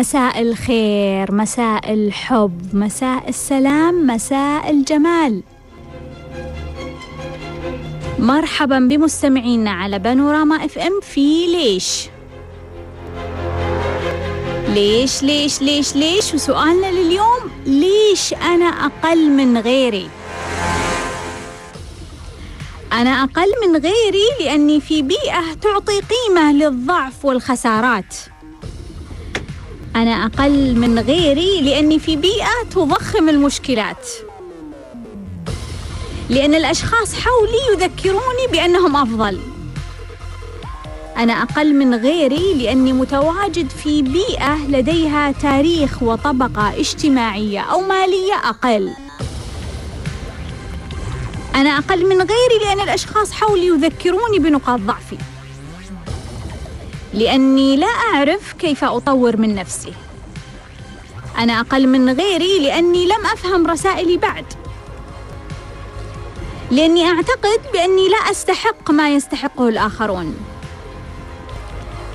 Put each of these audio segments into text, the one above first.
مساء الخير مساء الحب مساء السلام مساء الجمال. مرحبا بمستمعينا على بانوراما اف ام في ليش؟ ليش ليش ليش ليش؟ وسؤالنا لليوم ليش أنا أقل من غيري؟ أنا أقل من غيري لأني في بيئة تعطي قيمة للضعف والخسارات. أنا أقل من غيري لأني في بيئة تضخم المشكلات. لأن الأشخاص حولي يذكروني بأنهم أفضل. أنا أقل من غيري لأني متواجد في بيئة لديها تاريخ وطبقة اجتماعية أو مالية أقل. أنا أقل من غيري لأن الأشخاص حولي يذكروني بنقاط ضعفي. لأني لا أعرف كيف أطور من نفسي. أنا أقل من غيري لأني لم أفهم رسائلي بعد. لأني أعتقد بأني لا أستحق ما يستحقه الآخرون.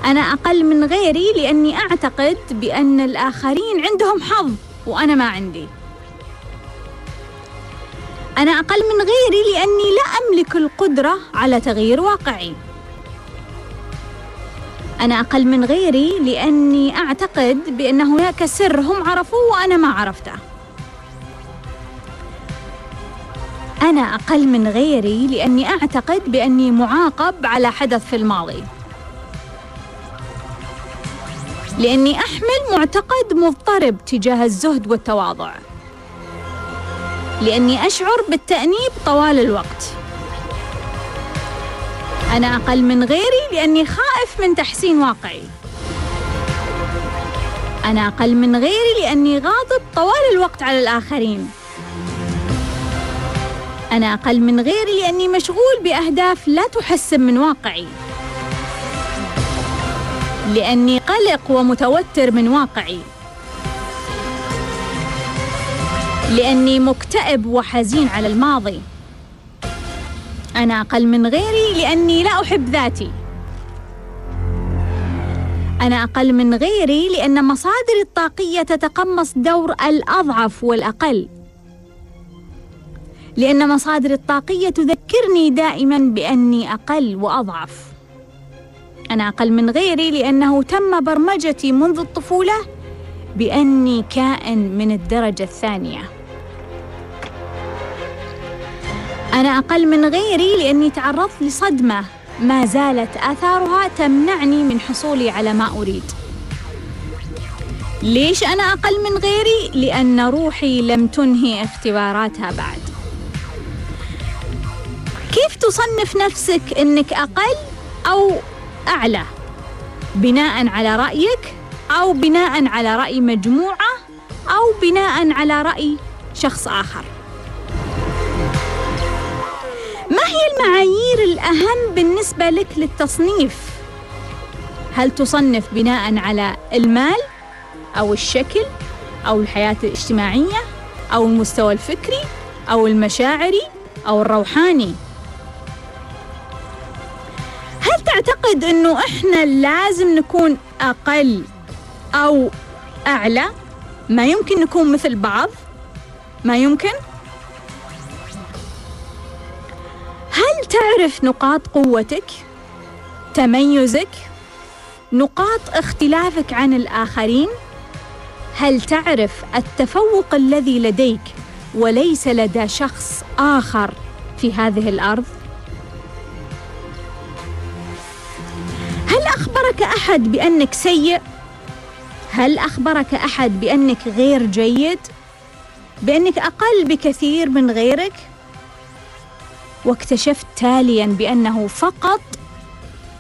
أنا أقل من غيري لأني أعتقد بأن الآخرين عندهم حظ وأنا ما عندي. أنا أقل من غيري لأني لا أملك القدرة على تغيير واقعي. أنا أقل من غيري لأني أعتقد بأن هناك سر هم عرفوه وأنا ما عرفته. أنا أقل من غيري لأني أعتقد بأني معاقب على حدث في الماضي. لأني أحمل معتقد مضطرب تجاه الزهد والتواضع. لأني أشعر بالتأنيب طوال الوقت. أنا أقل من غيري لأني خائف من تحسين واقعي. أنا أقل من غيري لأني غاضب طوال الوقت على الآخرين. أنا أقل من غيري لأني مشغول بأهداف لا تحسن من واقعي. لأني قلق ومتوتر من واقعي. لأني مكتئب وحزين على الماضي. أنا أقل من غيري لأني لا أحب ذاتي. أنا أقل من غيري لأن مصادري الطاقية تتقمص دور الأضعف والأقل. لأن مصادري الطاقية تذكرني دائما بأني أقل وأضعف. أنا أقل من غيري لأنه تم برمجتي منذ الطفولة بأني كائن من الدرجة الثانية. أنا أقل من غيري لأني تعرضت لصدمة ما زالت آثارها تمنعني من حصولي على ما أريد. ليش أنا أقل من غيري؟ لأن روحي لم تنهي اختباراتها بعد. كيف تصنف نفسك أنك أقل أو أعلى؟ بناء على رأيك أو بناء على رأي مجموعة أو بناء على رأي شخص آخر. ما هي المعايير الأهم بالنسبة لك للتصنيف؟ هل تصنف بناء على المال أو الشكل أو الحياة الاجتماعية أو المستوى الفكري أو المشاعري أو الروحاني؟ هل تعتقد أنه إحنا لازم نكون أقل أو أعلى؟ ما يمكن نكون مثل بعض؟ ما يمكن؟ هل تعرف نقاط قوتك؟ تميزك؟ نقاط اختلافك عن الآخرين؟ هل تعرف التفوق الذي لديك وليس لدى شخص آخر في هذه الأرض؟ هل أخبرك أحد بأنك سيء؟ هل أخبرك أحد بأنك غير جيد؟ بأنك أقل بكثير من غيرك؟ واكتشفت تاليا بأنه فقط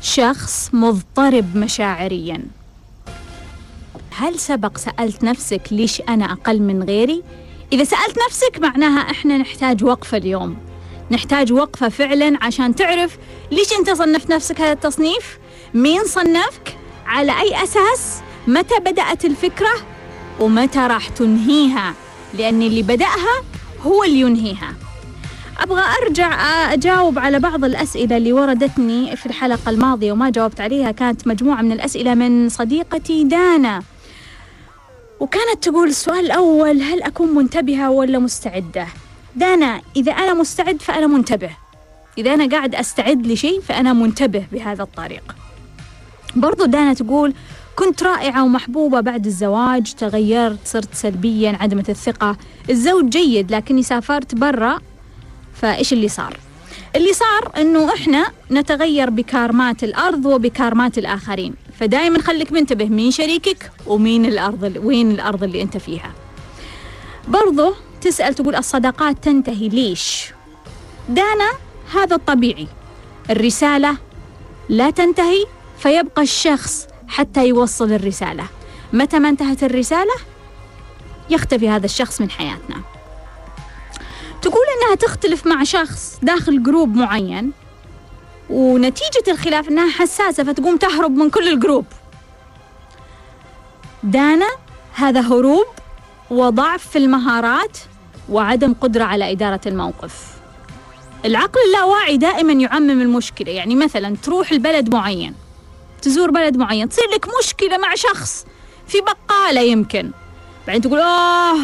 شخص مضطرب مشاعريا هل سبق سألت نفسك ليش أنا أقل من غيري؟ إذا سألت نفسك معناها إحنا نحتاج وقفة اليوم نحتاج وقفة فعلا عشان تعرف ليش أنت صنفت نفسك هذا التصنيف؟ مين صنفك؟ على أي أساس؟ متى بدأت الفكرة؟ ومتى راح تنهيها؟ لأن اللي بدأها هو اللي ينهيها أبغى أرجع أجاوب على بعض الأسئلة اللي وردتني في الحلقة الماضية وما جاوبت عليها كانت مجموعة من الأسئلة من صديقتي دانا. وكانت تقول السؤال الأول هل أكون منتبهة ولا مستعدة؟ دانا إذا أنا مستعد فأنا منتبه. إذا أنا قاعد أستعد لشيء فأنا منتبه بهذا الطريق. برضو دانا تقول كنت رائعة ومحبوبة بعد الزواج تغيرت صرت سلبيا عدمة الثقة. الزوج جيد لكني سافرت برا فإيش اللي صار؟ اللي صار إنه إحنا نتغير بكارمات الأرض وبكارمات الآخرين. فدائما خليك منتبه مين شريكك ومين الأرض وين الأرض اللي أنت فيها. برضو تسأل تقول الصداقات تنتهي ليش؟ دانا هذا الطبيعي. الرسالة لا تنتهي فيبقى الشخص حتى يوصل الرسالة. متى ما انتهت الرسالة؟ يختفي هذا الشخص من حياتنا. تقول إنها تختلف مع شخص داخل group معين ونتيجة الخلاف إنها حساسة فتقوم تهرب من كل ال group. دانا هذا هروب وضعف في المهارات وعدم قدرة على إدارة الموقف. العقل اللاواعي دائما يعمم المشكلة يعني مثلا تروح البلد معين تزور بلد معين تصير لك مشكلة مع شخص في بقالة يمكن. بعدين تقول آه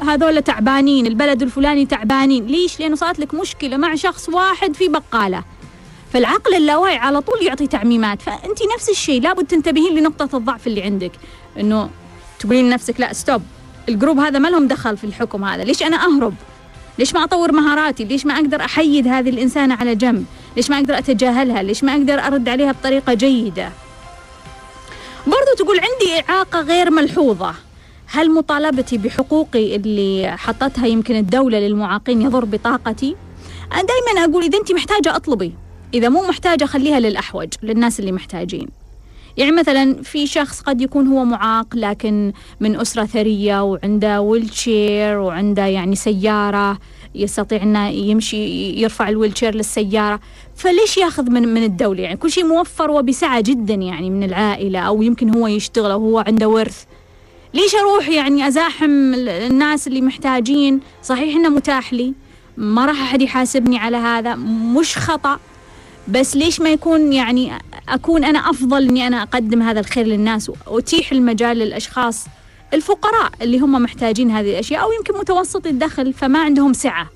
هذول تعبانين البلد الفلاني تعبانين. ليش؟ لأنه صارت لك مشكلة مع شخص واحد في بقالة. فالعقل اللاواعي على طول يعطي تعميمات. فأنت نفس الشيء لابد تنتبهين لنقطة الضعف اللي عندك. إنه تقولين لنفسك لا stop ال group هذا ما لهم دخل في الحكم هذا. ليش أنا أهرب؟ ليش ما أطور مهاراتي؟ ليش ما أقدر أحيد هذه الإنسانة على جنب؟ ليش ما أقدر أتجاهلها؟ ليش ما أقدر أرد عليها بطريقة جيدة؟ برضو تقول عندي إعاقة غير ملحوظة. هل مطالبتي بحقوقي اللي حطتها يمكن الدولة للمعاقين يضر بطاقتي؟ أنا دائما أقول إذا أنت محتاجة أطلبي. إذا مو محتاجة خليها للأحوج للناس اللي محتاجين. يعني مثلا في شخص قد يكون هو معاق لكن من أسرة ثرية وعنده wheelchair وعنده يعني سيارة يستطيع إنه يمشي يرفع ال wheelchair للسيارة. فليش ياخذ من من الدولة؟ يعني كل شيء موفر وبسعة جدا يعني من العائلة أو يمكن هو يشتغل أو هو عنده ورث. ليش أروح يعني أزاحم الناس اللي محتاجين؟ صحيح إنه متاح لي ما راح أحد يحاسبني على هذا مش خطأ. بس ليش ما يكون يعني أكون أنا أفضل إني أنا أقدم هذا الخير للناس وأتيح المجال للأشخاص الفقراء اللي هم محتاجين هذه الأشياء أو يمكن متوسط الدخل فما عندهم سعة.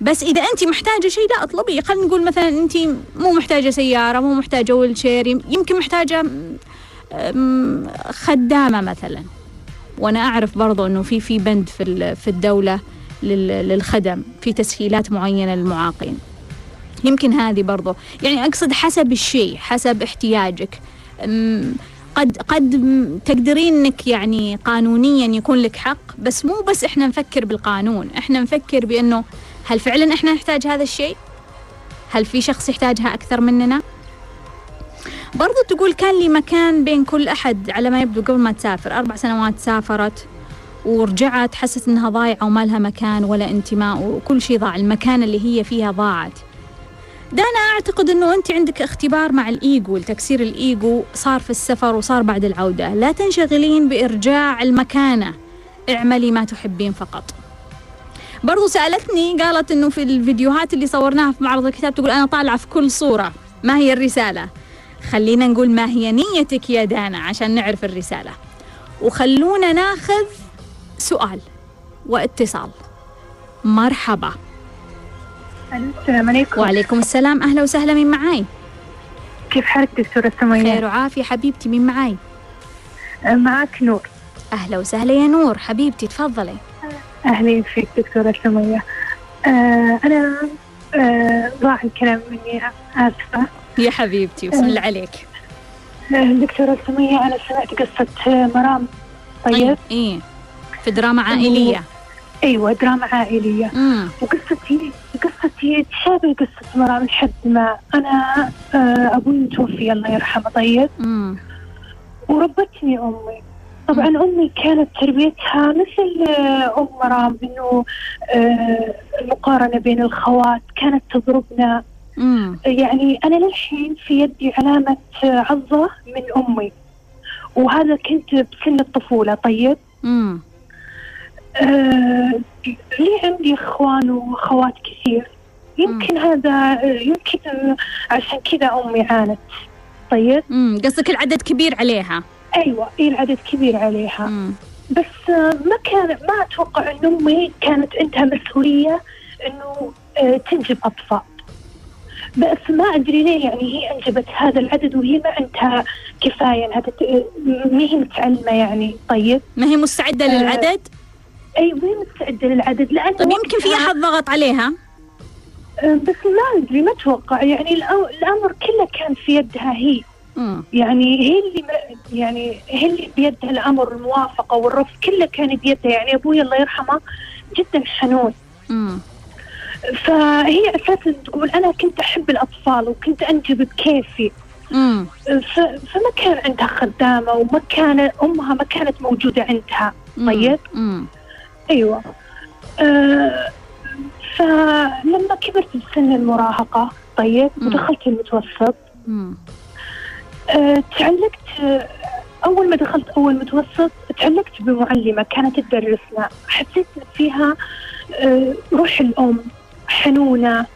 بس إذا انت محتاجة شيء لا اطلبي. خلينا نقول مثلا انت مو محتاجة سيارة مو محتاجة ويل يمكن محتاجة خدامة مثلا. وأنا أعرف برضو إنه في في بند في في الدولة للخدم في تسهيلات معينة للمعاقين. يمكن هذه برضو. يعني أقصد حسب الشيء حسب احتياجك. قد قد تقدرين إنك يعني قانونيا يكون لك حق بس مو بس إحنا نفكر بالقانون. إحنا نفكر بإنه هل فعلا إحنا نحتاج هذا الشيء؟ هل في شخص يحتاجها أكثر مننا؟ برضو تقول كان لي مكان بين كل أحد على ما يبدو قبل ما تسافر. أربع سنوات سافرت ورجعت حست إنها ضايعة وما لها مكان ولا انتماء وكل شيء ضاع. المكان اللي هي فيها ضاعت. ده أنا أعتقد أنه أنت عندك اختبار مع الإيجو التكسير الإيجو صار في السفر وصار بعد العودة. لا تنشغلين بإرجاع المكانة اعملي ما تحبين فقط. برضو سألتني قالت أنه في الفيديوهات اللي صورناها في معرض الكتاب تقول أنا طالعة في كل صورة. ما هي الرسالة؟ خلينا نقول ما هي نيتك يا دانا عشان نعرف الرسالة. وخلونا ناخذ سؤال واتصال. مرحبا. السلام عليكم. وعليكم السلام. أهلا وسهلا من معاي؟ كيف حالك دكتورة سمية؟ خير وعافية حبيبتي من معاي؟ أه، معك نور. أهلا وسهلا يا نور حبيبتي تفضلي. أهلين فيك دكتورة سمية. أه أنا أه ضاع الكلام مني آسفة. يا حبيبتي الله عليك. دكتورة سمية أنا سمعت قصة مرام. طيب. إيه. في دراما عائلية. أيوه دراما عائلية. مم. وقصتي قصتي تشابه قصة مرام لحد ما أنا آه، أبوي متوفي الله يرحمه طيب. مم. وربتني أمي. طبعا أمي كانت تربيتها مثل آه، أم مرام إنه آه، المقارنه بين الخوات. كانت تضربنا مم. يعني أنا للحين في يدي علامة عظه من أمي. وهذا كنت بسن الطفولة طيب؟ مم. آه لي عندي إخوان وأخوات كثير. يمكن مم. هذا يمكن عشان كذا أمي عانت. طيب؟ امم قصدك العدد كبير عليها؟ أيوه إي العدد كبير عليها. مم. بس آه، ما كان ما أتوقع إن أمي كانت عندها مسؤولية إنه آه، تنجب اطفال بس ما أدري ليه يعني هي أنجبت هذا العدد وهي ما عندها كفاية إنها تت... ما هي متعلمة يعني. طيب. ما هي مستعدة آه، للعدد؟ أي وهي مستعدة للعدد لأن طيب يمكن في أحد ضغط عليها؟ آه، بس ما أدري ما أتوقع. يعني الأمر كله كان في يدها هي. مم. يعني هي اللي يعني هي اللي بيدها الأمر الموافقة والرفض كله كان بيدها. يعني أبوي الله يرحمه جدا حنون. مم. فهي أساسا تقول أنا كنت أحب الأطفال وكنت أنجب بكيفي مم. فما كان عندها خدامة وما كان أمها ما كانت موجودة عندها. طيب. مم. أيوه آه فلما كبرت بسن المراهقة طيب. ودخلت المتوسط. آه، تعلقت أول ما دخلت أول متوسط تعلقت بمعلمة كانت تدرسنا حسيت فيها آه، روح الأم حنونة.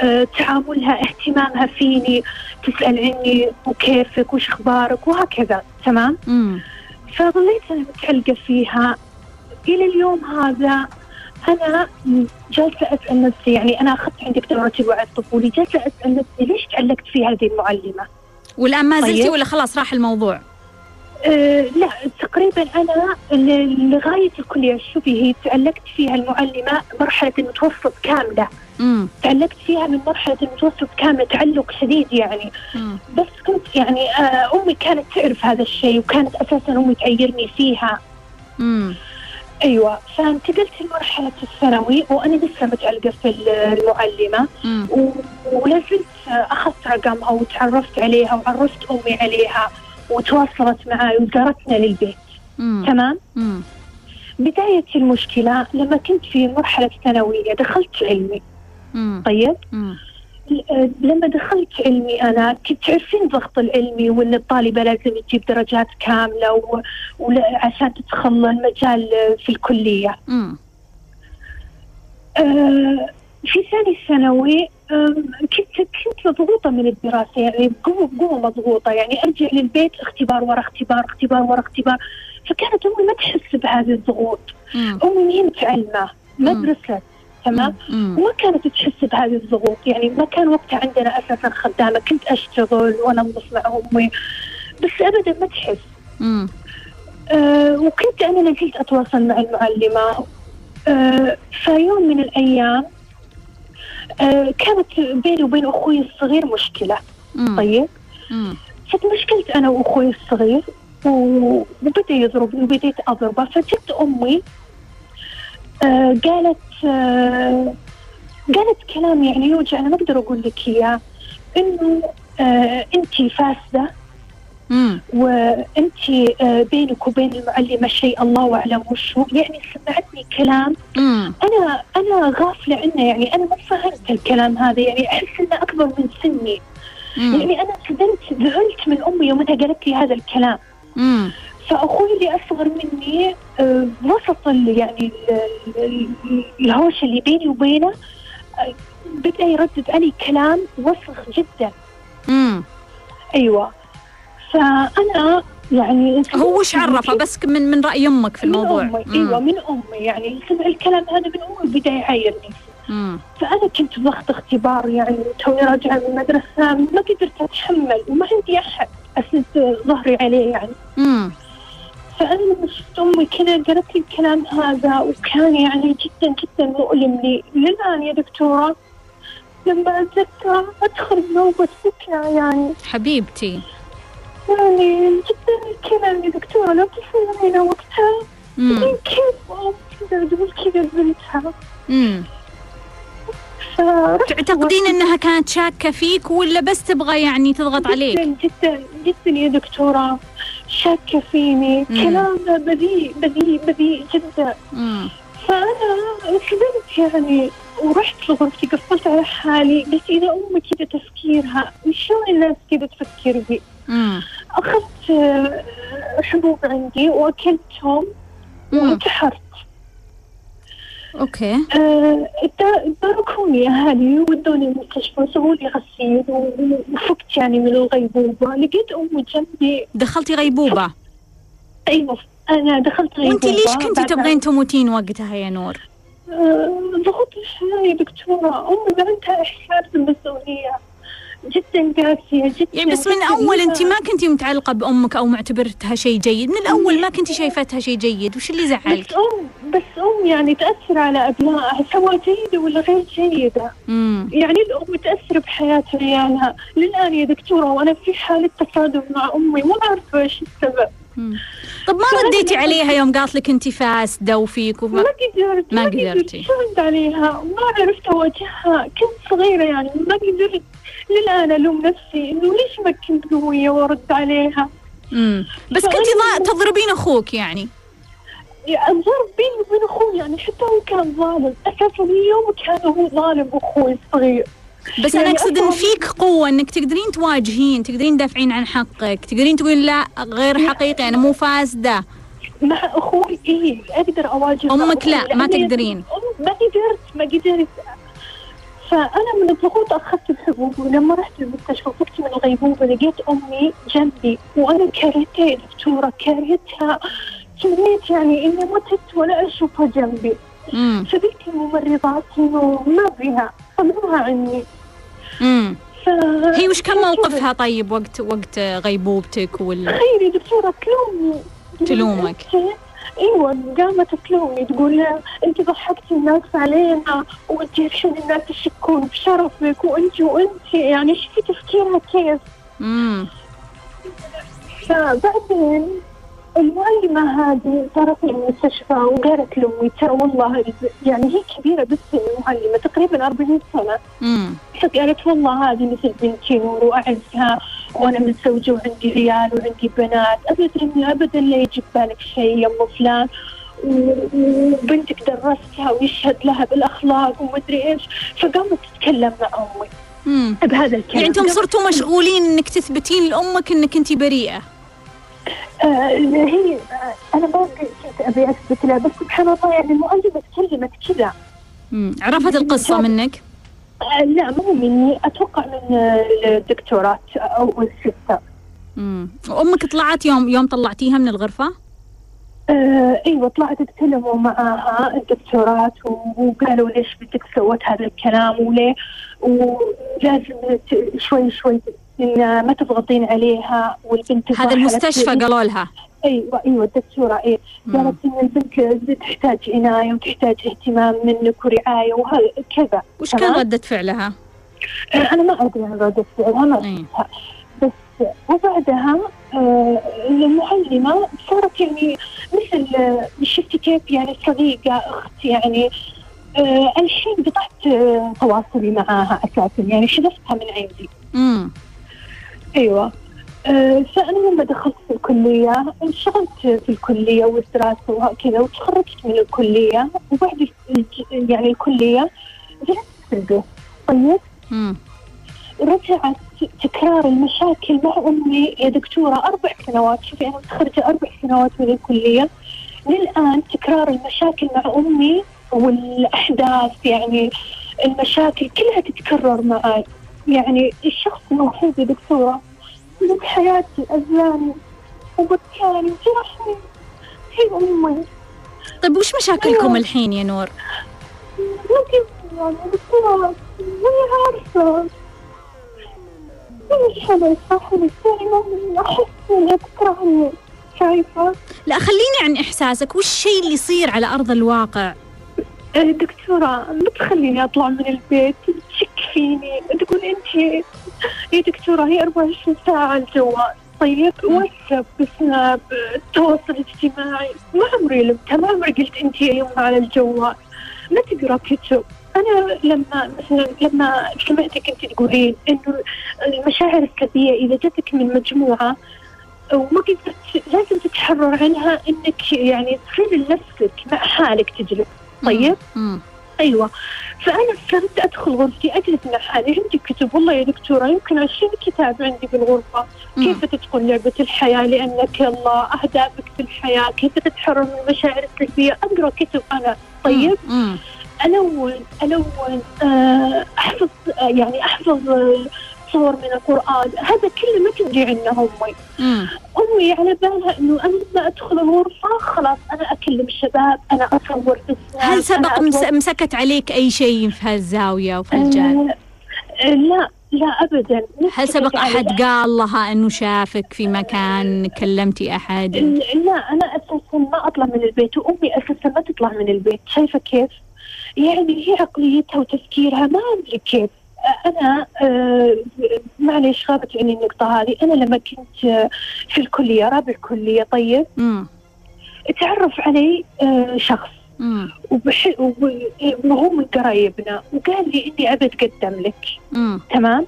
آه، تعاملها اهتمامها فيني تسأل عني وكيفك وش أخبارك وهكذا تمام مم. فظليت أنا متعلقة فيها إلى اليوم هذا أنا جالسة أسأل نفسي يعني أنا أخذت عندك دورة الوعي الطفولي جالسة أسأل نفسي ليش تعلقت في هذه المعلمة والآن ما زلتي طيب. ولا خلاص راح الموضوع؟ أه لا تقريبا أنا لغاية الكلية شوفي هي تعلقت فيها المعلمة مرحلة المتوسط كاملة مم. تعلقت فيها من مرحلة المتوسط كاملة تعلق شديد يعني مم. بس كنت يعني آه أمي كانت تعرف هذا الشيء وكانت أساسا أمي تعيرني فيها مم. أيوه فانتقلت لمرحلة الثانوي وأنا لسه متعلقة في المعلمة. و- ولا زلت اخذت رقمها وتعرفت عليها وعرفت أمي عليها وتواصلت معي وزارتنا للبيت مم. تمام مم. بداية المشكلة لما كنت في مرحلة ثانوية دخلت علمي مم. طيب مم. لما دخلت علمي أنا كنت تعرفين الضغط العلمي وأن الطالبة لازم تجيب درجات كاملة و... ولا- عشان تدخل المجال في الكلية مم. آه، في ثاني ثانوي كنت مضغوطة من الدراسة يعني بقوة بقوة مضغوطة. يعني أرجع للبيت اختبار ورا اختبار اختبار ورا اختبار. فكانت أمي ما تحس بهذه الضغوط. ما هي مم. درست تمام. وما كانت تحس بهذه الضغوط. يعني ما كان وقتها عندنا أساسا خدامة. كنت أشتغل وأنظف مع أمي. بس أبدا ما تحس. أه وكنت أنا لازلت أتواصل مع المعلمة. أه فيوم من الأيام أه كانت بيني وبين أخوي الصغير مشكلة مم. طيب. فتمشكلت أنا وأخوي الصغير و- وبدأ يضربني وبديت أضربه فجت أمي أه قالت أه قالت كلام يعني يوجع أنا ما أقدر أقول لك أه أنت فاسدة مم. وأنت آه، بينك وبين المعلمة شيء الله أعلم وشو. يعني سمعتني كلام. مم. أنا أنا غافلة عنه. يعني أنا ما فهمت الكلام هذا. يعني أحس إنه أكبر من سني. مم. يعني أنا صدمت ذهلت من أمي يومها قالت لي هذا الكلام. مم. فأخوي اللي أصغر مني آه، وسط يعني ال- ال- ال- الهوشه اللي بيني وبينه آه، بدأ يردد علي كلام وسخ جدا. مم. أيوه. فأنا يعني هو وش عرفه؟ بس من من رأي أمك في الموضوع؟ من امي أيوه من أمي. يعني سمع الكلام هذا من أمي وبدا يعايرني. فأنا كنت ضغط اختبار يعني توني راجعة من المدرسة ما قدرت أتحمل وما عندي أحد اسند ظهري عليه يعني. مم. فأنا لما شفت أمي كذا قالت لي الكلام هذا وكان يعني جدا جدا مؤلم لي. للان يا دكتورة لما أتذكر أدخل بنوبه بكاء يعني. حبيبتي. يعني جدا كذا يا دكتوره لو تسمعينا وقتها مم. كيف أم كذا تقول كذا بنتها مم. فرحت تعتقدين إنها كانت شاكة فيك ولا بس تبغى يعني تضغط عليك؟ جدا جدا جدا يا دكتورة شاكة فيني. كلامها بذيء بذيء بذيء جدا مم. فأنا صدمت يعني ورحت لغرفتي قفلت على حالي قلت إذا أمي كذا تفكيرها شلون الناس كذا تفكر بي. أخذت آه، حبوب عندي وأكلتهم. وانتحرت. okay. آه، باركوني أهلي ودوني المستشفى وسووا لي غسيل و- وفقت يعني من الغيبوبة. لقيت امي جنبي دخلتي غيبوبة؟ أيوه أنا دخلت وانت ليش كنتي تبغين تموتين وقتها يا نور؟ آه، ضغوط الحياة يا دكتورة. أمي عندها إحساس بالمسؤولية. جدا قاسية جدا. يعني بس من. اول أنت ما كنتي متعلقة بأمك أو معتبرتها شيء جيد، من الأول ما كنتي شايفتها شيء جيد، وش اللي بس زعلك؟ أم بس أم يعني تأثر على أبنائها سواء جيدة ولا غير جيدة. امم يعني الأم تأثر بحياة عيالها للآن يا دكتورة وأنا في حالة تصادم مع أمي ما أعرف إيش السبب. طب ما رديتي عليها يوم قالت لك أنت فاسدة وفيك ما وما قدرت ما قدرت. قدرتي. شد عليها؟ ما عرفت أواجهها كنت صغيرة يعني ما قدرت. للآن ألوم نفسي إنه ليش ما كنت قوية وأرد عليها؟ امم بس ضا- تضربين أخوك يعني. الضرب بيني وبين أخوي يعني حتى هو كان ظالم. أساسا اليوم كان هو ظالم أخوي الصغير. بس أنا يعني أقصد إن فيك قوة إنك تقدرين تواجهين تقدرين تدافعين عن حقك تقدرين تقولين لا غير حقيقي أنا مو فاسدة. مع أخوي إيه أقدر اواجه أخوي، لا، ما تقدرين. ما قدرت ما قدرت. فأنا من الضغوط أخذت الحبوب ولما رحت المستشفى فقت من الغيبوبة لقيت أمي جنبي وأنا كرهتها يا دكتورة كرهتها تمنيت يعني إني متت ولا أشوفها جنبي. فقلت للممرضات إنه ما بيها طلعوها عني. ف... هي وش كان موقفها طيب وقت وقت غيبوبتك وال تخيلي يا دكتورة تلومني تلومك. إيوه قامت تلومني تقول انت ضحكتي الناس علينا وانت الحين الناس يشكون بشرفك وانت وانت. يعني شوفي تفكيرها كيف؟ امم فبعدين المعلمة هذه صارت المستشفى وقالت لأمي ترى والله يعني هي كبيرة بالسن المعلمة تقريبا 40 سنة. امم فقالت والله هذه مثل بنتي نور وأعزها وأنا متزوجة وعندي عيال وعندي بنات. ابدا ابدا لا يجي ببالك شيء يا أم فلان. وبنتك درستها ويشهد لها بالأخلاق ومدري إيش. فقامت تتكلم مع أمي. امم بهذا الكلام. يعني أنتم قامت صرتوا مشغولين إنك تثبتين لأمك إنك انت بريئة. آه هي آه أنا ما كنت أبي أثبت لها بس سبحان الله يعني المعلمه تكلمت كذا. عرفت القصة منك؟ آه لا مو مني أتوقع من الدكتورات أو الستة. امم وأمك طلعت يوم يوم طلعتيها من الغرفة؟ آه إيوه طلعت اتكلموا معاها الدكتورات وقالوا ليش بدك سوت هذا الكلام وليه ولازم شوي شوي ما تضغطين عليها والبنت هذا المستشفى. قالوا لها أيوه أيوه الدكتورة اي. قالت إن البنت تحتاج عناية وتحتاج اهتمام منك ورعاية وهكذا وش كان؟ ردة فعلها؟ أنا ما أدري عن ردة فعلها ما إيه. شفتها بس وبعدها آه، المعلمة صارت يعني مثل آه، شفتي كيف يعني صديقة أخت يعني آه، الحين قطعت آه، تواصلي معاها أساسا يعني حذفتها من عندي امم أيوة. آه، فأنا لما دخلت في الكلية؟ انشغلت في الكلية والدراسة وهكذا وتخرجت من الكلية. وبعد يعني الكلية جلست في البيت. طيب؟ رجعت تكرار المشاكل مع أمي يا دكتورة. أربع سنوات. شوفي أنا متخرجة أربع سنوات من الكلية. للآن تكرار المشاكل مع أمي والأحداث يعني المشاكل كلها تتكرر معي يعني الشخص الوحيد يا دكتورة اللي بحياتي اذاني وبكاني وجرحني هي أمي. طيب وش مشاكلكم أيوة. الحين يا نور؟ ممكن يعني دكتورة ماني عارفة. إيش هذا يصحني دائما أحس إنها تكرهني. شايفة؟ لا خليني عن إحساسك. وش الشيء اللي يصير على أرض الواقع؟ دكتورة ما تخليني أطلع من البيت. فيني؟ تقول أنت يا دكتورة هي 24 ساعة على الجوال. طيب واتساب سناب التواصل الاجتماعي ما عمري لمتها ما عمري قلت أنت يا يوم على الجوال. ما تقرأ كتب. أنا لما مثلا لما سمعتك أنت تقولين إنه المشاعر السلبيه إذا جتك من مجموعة وما قدرت لازم تتحرر عنها إنك يعني تصير لنفسك مع حالك تجلس. طيب؟ امم أيوه. فأنا صرت أدخل غرفتي أجلس مع حالي. عندي كتب والله يا دكتورة يمكن 20 كتاب عندي بالغرفة. كيف تدخل لعبة الحياة؟ لأنك الله أهدافك في الحياة كيف تتحرر من المشاعر السلبية؟ أقرأ كتب أنا. طيب؟ ألون ألون آه، أحفظ آه، يعني أحفظ آه، صور من القرآن هذا كله ما تدري عنه أمي مم. أمي على بالها إنه أنا لما أدخل الغرفة خلاص أنا أكلم الشباب أنا أصور في هل سبق مسكت عليك أي شيء في هالزاوية وفي هالجانب؟ آه، آه، لا لا أبدا ما هل سبق. أحد قال لها أنه شافك في مكان كلمتي أحد؟ لا أنا أساسا ما أطلع من البيت وأمي أساسا ما تطلع من البيت شايفة كيف؟ يعني هي عقليتها وتفكيرها ما أدري كيف أنا آه معليش غابت عني النقطة هذه. أنا لما كنت آه، في الكلية رابع كلية طيب. مم. تعرف علي آه شخص. مم. وبح... وب- وهو من قرايبنا. وقال لي إني ابي اتقدم لك. مم. تمام؟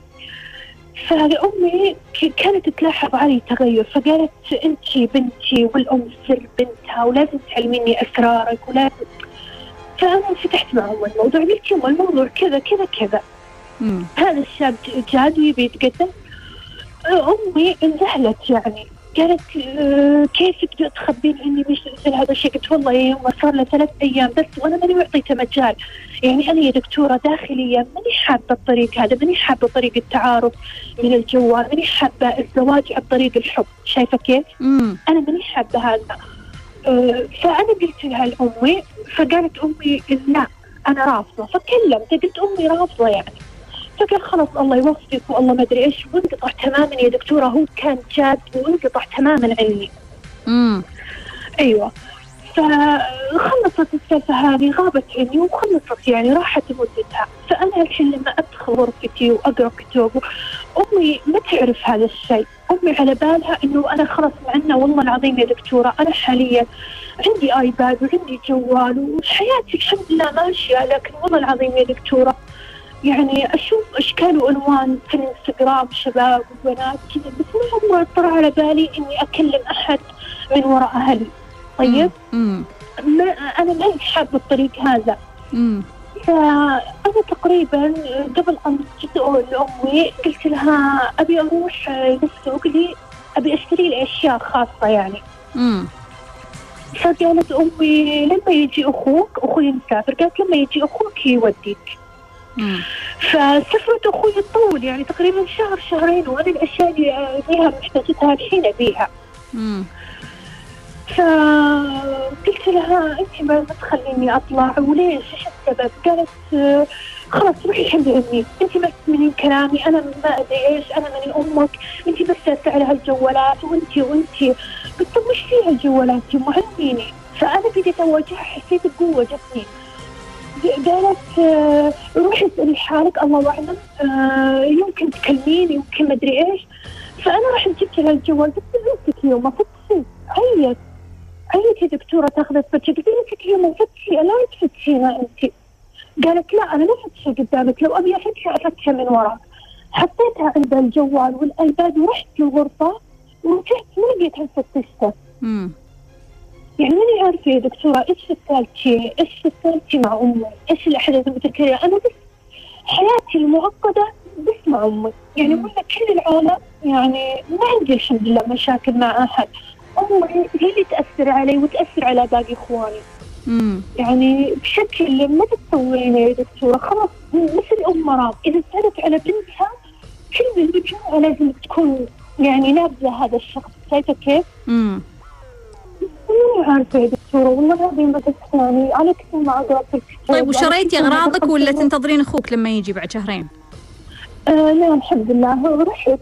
فأمي ك- كانت تلاحظ علي تغير. فقالت أنت بنتي والأم سر بنتها ولازم تعلميني أسرارك ولازم. فأنا فتحت معهم الموضوع. قلت لهم الموضوع كذا كذا كذا. مم. هذا الشاب جاد ويبي يتقدم أمي انذهلت يعني قالت آه، كيف تقدر تخبين إني مش مثل هذا الشيء؟ قلت والله يا يما صار له ثلاث أيام بس وأنا ماني معطيته مجال، يعني أنا يا دكتورة داخليا ماني حابة الطريق هذا، ماني حابة طريق التعارف من الجوال، ماني حابة الزواج عن طريق الحب، شايفة كيف؟ مم. أنا ماني حابة هذا. آه، فأنا قلت لها لأمي فقالت أمي لا أنا رافضة، فكلمت قلت أمي رافضة يعني. فقال خلاص الله يوفقك والله ما أدري إيش وانقطع تماما يا دكتورة هو كان جاد وانقطع تماما عني. مم. أيوه فخلصت السالفة هذه غابت عني وخلصت يعني راحت مدتها فأنا الحين لما أدخل غرفتي وأقرأ كتب أمي ما تعرف هذا الشيء أمي على بالها إنه أنا خلاص معنا والله العظيم يا دكتورة أنا حاليا عندي آيباد وعندي جوال وحياتي الحمد لله ماشية لكن والله العظيم يا دكتورة يعني أشوف اشكال والوان في الانستغرام شباب وبنات كذا بس ما عمره طرى على بالي إني أكلم أحد من وراء أهلي طيب مم. ما أنا ما حابة الطريق هذا مم. فأنا تقريبا قبل امس جيت أقول لأمي قلت لها أبي أروح للسوق لي أبي أشتري لي أشياء خاصة يعني مم. فقالت أمي لما يجي أخوك أخوي مسافر قالت لما يجي أخوك يوديك فسفرة أخوي تطول يعني تقريبا شهر شهرين وأنا الأشياء اللي ابيها محتاجتها الحين أبيها. فقلت لها أنت ما تخليني أطلع وليش؟ إيش السبب؟ قالت آه، خلاص روحي حلي أمي. أنت ما تسمعين كلامي؟ أنا ما أدري إيش أنا ماني أمك. أنت بس على هالجوالات وأنت وأنت. قلت طب وش فيها الجوالات؟ علميني فأنا بديت أواجهها حسيت بقوة جتني. قالت آه، روحي اسألي حالك الله أعلم آه، يمكن تكلمين يمكن ما أدري إيش. فأنا رحت جبت لها الجوال قلت لها يوم فتحي عيط عيط يا دكتورة تاخذ الفتشه قلت لها امسكي يوم فتحي لا تفتحيها انت قالت لا أنا ما فتحها قدامك لو أبي افتحها افتحها من ورا حطيتها عند الجوال والايباد ورحت للغرفة ورجعت ما لقيتها فتشتها. مم. يعني ماني عارفة يا دكتورة إيش فكرتي إيش فكرتي مع أمي إيش الأحداث المتكررة أنا بس حياتي المعقدة بس مع أمي يعني. ولا كل العالم يعني ما عندي الحمد لله مشاكل مع أحد أمي هي اللي تأثر علي وتأثر على باقي إخواني مم. يعني بشكل ما تتصورين يا دكتورة خلاص مثل أم مرام إذا سألت على بنتها كل المجموعة لازم تكون يعني نابذة هذا الشخص شايفة كيف؟ مم. ماني عارفة يا دكتورة والله العظيم بس يعني على كثر ما الكتاب طيب وشريتي دخلت ولا تنتظرين أخوك لما يجي بعد شهرين؟ آه لا الحمد لله. رحت آه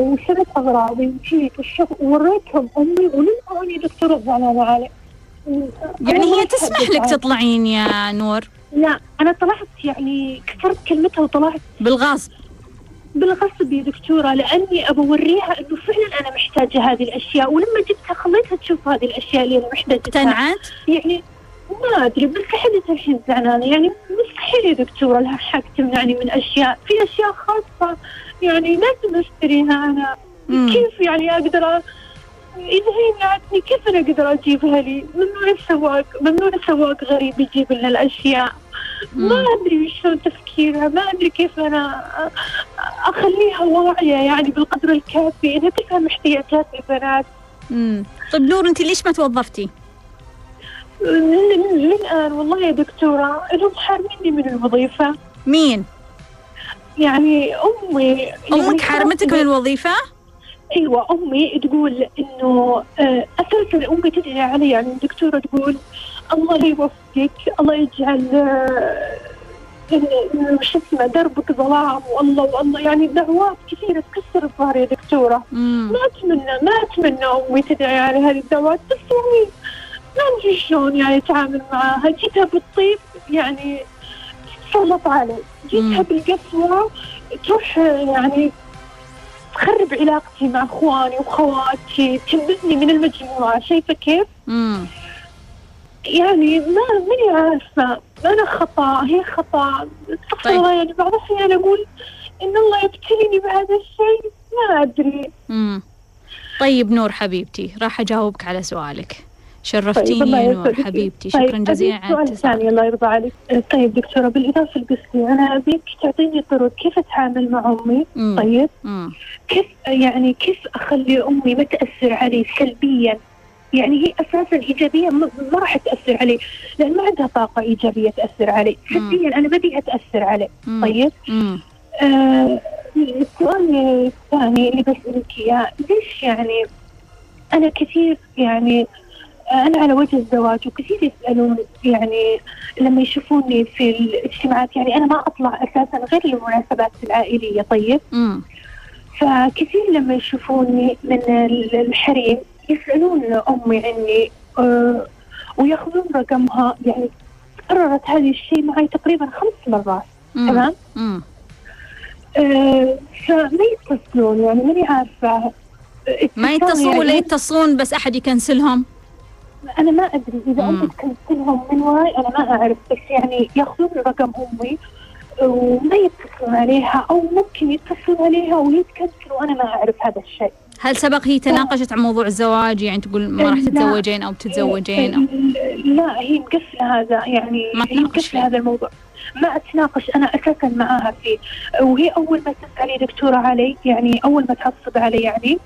وشريت أغراضي وجيت والشغل ووريتهم أمي وللأماني دكتورة زعلانة علي. يعني هي تسمح لك تطلعين يا نور؟ لا أنا طلعت يعني كسرت كلمتها وطلعت بالغصب. بالغصب يا دكتورة لأني أبى أوريها إنه فعلا أنا محتاجة هذه الأشياء ولما جبتها خليتها تشوف هذه الأشياء اللي أنا محتاجتها اقتنعت؟ يعني ما أدري بس لحد الحين زعلانة يعني مستحيل يا دكتورة لها حق تمنعني من أشياء في أشياء خاصة يعني لازم اشتريها أنا مم. كيف يعني أقدر إذا هي منعتني كيف أنا أقدر أجيبها لي؟ ممنوع السواق ممنوع السواق غريب يجيب لنا الأشياء ما. أدري شلون تفكيرها ما أدري كيف أنا أخليها واعية يعني بالقدر الكافي إنها تفهم احتياجات البنات مم. طيب نور أنت ليش ما توظفتي؟ من الآن والله يا دكتورة إنهم حارميني من الوظيفة مين؟ يعني أمي يعني أمك حرمتك من الوظيفة؟ أيوه أمي تقول إنه آه، أساسا امي تدعي علي. يعني الدكتورة تقول الله يوفقك الله يجعل آه، شو اسمه دربك ظلام والله والله. يعني دعوات كثيرة تكسر الظهر يا دكتورة. مم. ما أتمنى ما أتمنى أمي تدعي على هذه الدعوات. بس يعني ما أدري شلون يعني أتعامل معاها. جيتها بالطيب يعني تسلط علي. جيتها. بالقسوة تروح يعني تخرب علاقتي مع اخواني وخواتي تنبذني من المجموعة شايفة كيف؟ مم. يعني ما ماني عارفة أنا خطأ هي خطأ استغفر طيب. الله يعني بعض الاحيان أقول إن الله يبتليني بهذا الشيء ما أدري مم. طيب نور حبيبتي راح أجاوبك على سؤالك شرفتيني الله يا نور. حبيبتي طيب، شكرا جزيلا أبيك على سؤال ثاني الله يرضى عليك طيب دكتورة بالإضافة لقصتي أنا أبيك تعطيني طرق كيف أتعامل مع مم. طيب مم. كيف يعني كيف أخلي أمي ما تأثر علي سلبيا يعني هي أساسا إيجابيا ما ما راح تأثر علي لأن ما عندها طاقة إيجابية تأثر علي. سلبيا أنا بديها تأثر علي مم. طيب مم. آه، السؤال الثاني اللي بسألك إياه ليش يعني أنا كثير يعني أنا على وجه الزواج وكثير يسألون يعني لما يشوفوني في الاجتماعات يعني أنا ما أطلع أساسا غير للمناسبات العائلية طيب مم. فكثير لما يشوفوني من ال- الحريم يسألون أمي عني آه، ويأخذون رقمها يعني كررت هذا الشيء معي تقريبا خمس مرات. تمام. آه، فما يتصلون يعني ماني عارفة آه، ما يتصلون ولا يعني يتصلون بس أحد يكنسلهم أنا ما أدري إذا مم. أنت تكنسلهم من وراي أنا ما أعرف بس يعني ياخذون رقم أمي وما يتصلون عليها أو ممكن يتصلون عليها وهي تكنسل وأنا ما أعرف هذا الشيء هل سبق هي تناقشت عن موضوع الزواج يعني تقول ما راح. تتزوجين أو بتتزوجين أو لا هي مقفلة هذا يعني ما هي. مقفلة هذا الموضوع ما أتناقش أنا أساسا معاها فيه وهي أول ما تسألي دكتورة علي يعني أول ما تعصب علي يعني.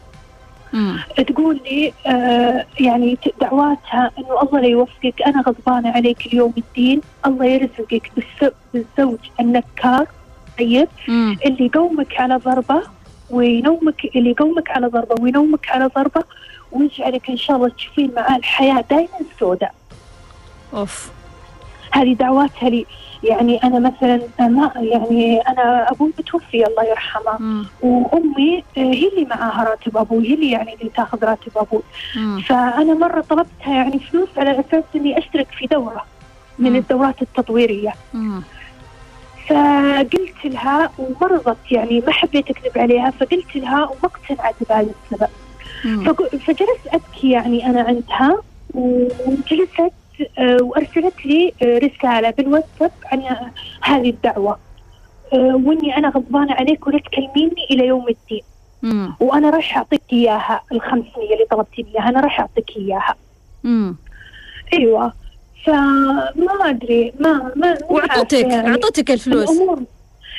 تقول لي آه يعني دعواتها إنه الله لا يوفقك. أنا غضبانة عليك اليوم الدين. الله يرزقك بالزوج النكار. طيب. اللي يقومك على ضربة وينومك اللي يقومك على ضربة وينومك على ضربة ويجعلك إن شاء الله تشوفين معاه الحياة دائما سوداء. أوف. هذه دعواتها لي. يعني أنا مثلا ما يعني أنا أبوي متوفي الله يرحمه مم. وأمي آه، هي اللي معاها راتب أبوي هي اللي يعني اللي تاخذ راتب أبوي مم. فأنا مرة طلبتها يعني فلوس على أساس إني أشترك في دورة من مم. الدورات التطويرية مم. فقلت لها ومرضت يعني ما حبيت أكذب عليها فقلت لها وما اقتنعت بهذا السبب فجلست أبكي يعني أنا عندها وجلست وأرسلت لي آه، رسالة بالواتساب عن هذه الدعوة آه، وإني أنا غضبانة عليك ولا تكلميني إلى يوم الدين مم. وأنا راح أعطيك إياها الخمسمية اللي طلبتي إياها أنا راح أعطيك إياها مم. أيوه فما أدري ما ما عارفة يعني. اعطتك الفلوس الأمور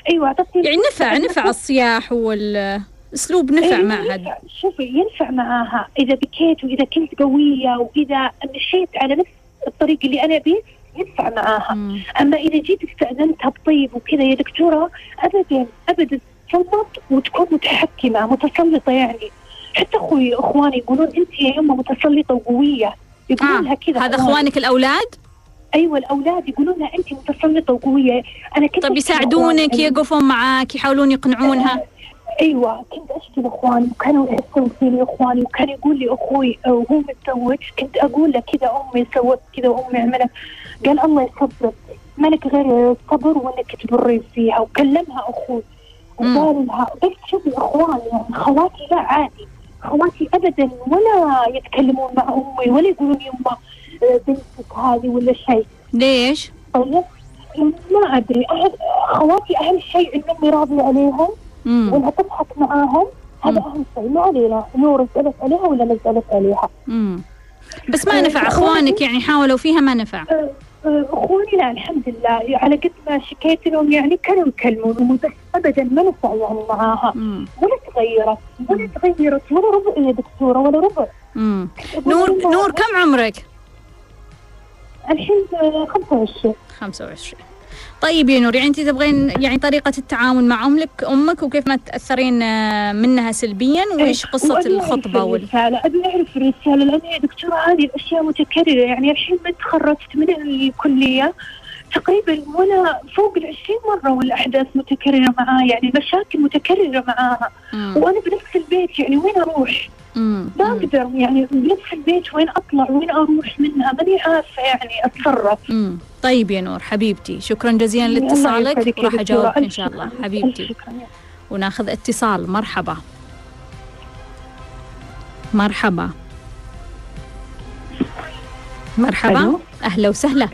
أيوه اعطتني يعني نفع نفع الصياح والاسلوب نفع إيه، معها. شوفي ينفع معاها إذا بكيت وإذا كنت قوية وإذا مشيت على نفس الطريق اللي أنا بيه ينفع معاها مم. أما إذا جيت استاذنتها بطيب وكذا يا دكتورة ابدا ابدا تسلط وتكون متحكمه متسلطة يعني حتى أخوي إخواني يقولون أنت يا يمه متسلطة وقوية يقولون لها آه. كذا هذا. أخوانك الأولاد أيوه الأولاد يقولون لها أنت متسلطة وقوية أنا كنت طيب يساعدونك. يقفون معاك يحاولون يقنعونها أيوه كنت أشكي لأخواني وكانوا يحسون فيني أخواني وكان يقول لي أخوي وهو متزوج كنت أقول له كذا أمي سوت كذا وامي عملت قال الله يصبرك ما لك غير الصبر وإنك تبري فيها وكلمها أخوي. وقال لها بس شوفي أخواني يعني خواتي لا عادي خواتي ابدا ولا يتكلمون مع أمي ولا يقولون يما آه، بنتك هذه ولا شيء ليش؟ طيب ما أدري خواتي اهم شيء ان امي راضيه عليهم. وانها تضحك معاهم. هذا. أهم شيء. ما علينا. نور سالت عليها ولا ما سالت عليها مم. بس ما نفع أخوانك يعني حاولوا فيها ما نفع. أه، أه، أخواني لا الحمد لله. على قد ما شكيت لهم يعني كانوا يكلمون بس ابدا ما نفع يعني معاها. ولا تغيرت. ولا تغيرت. ولا ربع يا دكتورة ولا ربع. مم. نور نور كم عمرك؟ الحين أه، 25 25 طيب يا نور يعني انت تبغين يعني طريقة التعامل مع أمك أمك وكيف ما تأثرين آه، منها سلبيا؟ وإيش قصة الخطبة وال... الرسالة. أبي أعرف الرسالة لأن يا دكتورة هذه الأشياء متكررة. يعني الحين من تخرجت من الكلية. تقريبا وأنا فوق العشرين مرة والأحداث متكررة معاه يعني مشاكل متكررة معاها مم. وأنا بنفس البيت يعني وين أروح؟ مم. ما مم. أقدر يعني بنفس البيت وين أطلع وين أروح منها ماني عارفة يعني أتصرف مم. طيب يا نور حبيبتي شكرا جزيلا لاتصالك دكتورة. أجاوبك إن شاء الله حبيبتي. وناخذ اتصال مرحبا مرحبا مرحبا. أهلا وسهلا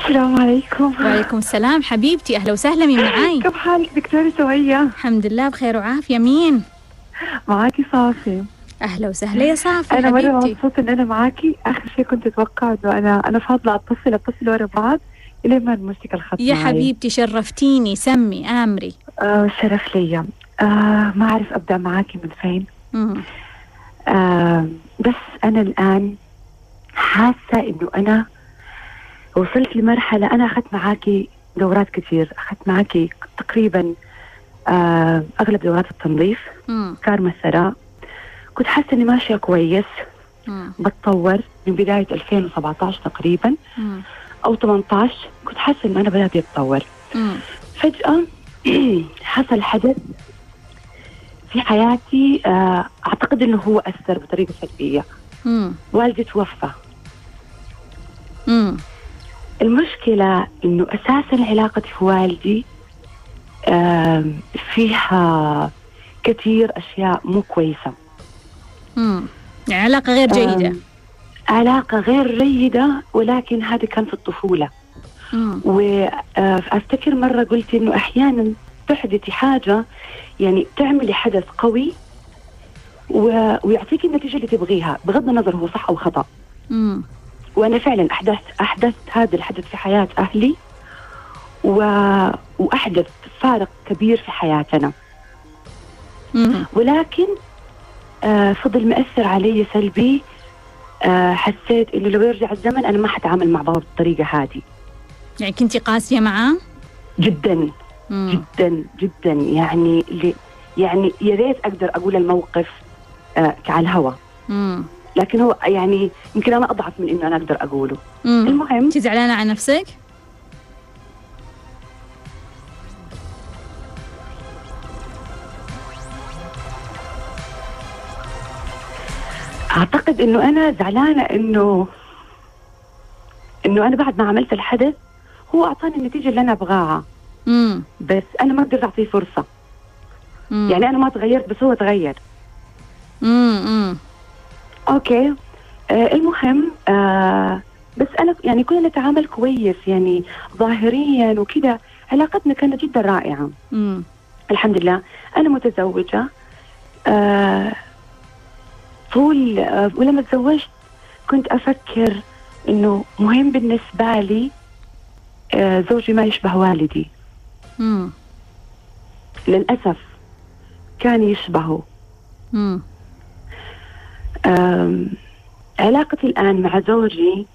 السلام عليكم. وعليكم السلام. حبيبتي أهلا وسهلا. مين معاي؟ كيف حالك دكتورة سوية؟ الحمد لله بخير وعافية. مين؟ معاكي صافي. أهلا وسهلا. يا صافي أنا مرة حبيبتي. مبسوطة إن أنا معاكي. آخر شيء كنت أتوقع إنه أنا أنا فاضلة أتصل أتصل ورا بعض. إلين ما نمسك الخط يا معي. حبيبتي شرفتيني. سمي آمري. آه شرف لي آه ما أعرف أبدأ معاكي من فين. مم. آه بس أنا الآن حاسة إنه أنا وصلت لمرحلة أنا أخذت معاكي دورات كثير أخذت معاكي تقريبا آه أغلب دورات التنظيف مم. كارما الثراء كنت حاسة إني ماشية كويس مم. بتطور من بداية 2017 تقريبا مم. أو 18 كنت حاسة إنه أنا بدأت أتطور. فجأة حصل حدث في حياتي آه، أعتقد إنه هو أثر بطريقة سلبية. والدي توفى. المشكلة إنه أساسا علاقتي في والدي فيها كثير أشياء مو كويسة مم. يعني علاقة غير جيدة آم، علاقة غير جيدة ولكن هذه كان في الطفولة مم. وافتكر مرة قلت إنه أحيانا تحدثي حاجة يعني تعملي حدث قوي و... ويعطيك النتيجة اللي تبغيها بغض النظر هو صح أو خطأ مم. وأنا فعلا احدثت أحدثت هذا الحدث في حياة أهلي و... وأحدث فارق كبير في حياتنا. ولكن آه فضل مأثر علي سلبي آه حسيت إنه لو يرجع الزمن أنا ما حتعامل مع بابا بالطريقة هذه يعني كنتي قاسية معاه جدا مم. جدا جدا يعني يعني يا ريت أقدر أقول الموقف آه على الهوا مم. لكن هو يعني يمكن أنا أضعف من إنه أنا أقدر أقوله مم. المهم انت زعلانة على نفسك أعتقد إنه أنا زعلانة إنه إنه أنا بعد ما عملت الحدث هو أعطاني النتيجة اللي أنا أبغاها مم. بس أنا ما قدرت أعطيه فرصة مم. يعني أنا ما تغيرت بس هو تغير مم. أوكي. آه المهم آه بس أنا يعني كنا نتعامل كويس يعني ظاهريا وكذا. علاقتنا كانت جدا رائعة. مم. الحمد لله. أنا متزوجة. آه طول آه ولما تزوجت كنت أفكر إنه مهم بالنسبة لي آه زوجي ما يشبه والدي. مم. للأسف كان يشبهه. مم. علاقتي الآن مع زوجي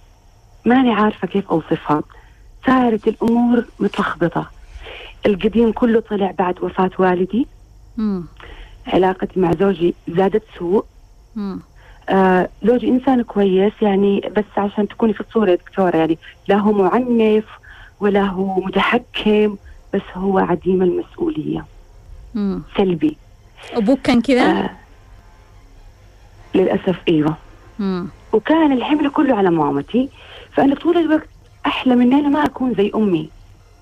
ماني عارفة كيف أوصفها. صارت الأمور متلخبطة. القديم كله طلع بعد وفاة والدي. مم. علاقتي مع زوجي زادت سوء. مم. آه زوجي إنسان كويس يعني بس عشان تكوني في الصورة يا دكتورة يعني لا هو معنف ولا هو متحكم بس هو عديم المسؤولية. مم. سلبي. أبوك كان كذا؟ آه للأسف أيوة. مم. وكان الحمل كله على مامتي فأنا طول الوقت أحلم إن أنا ما أكون زي أمي.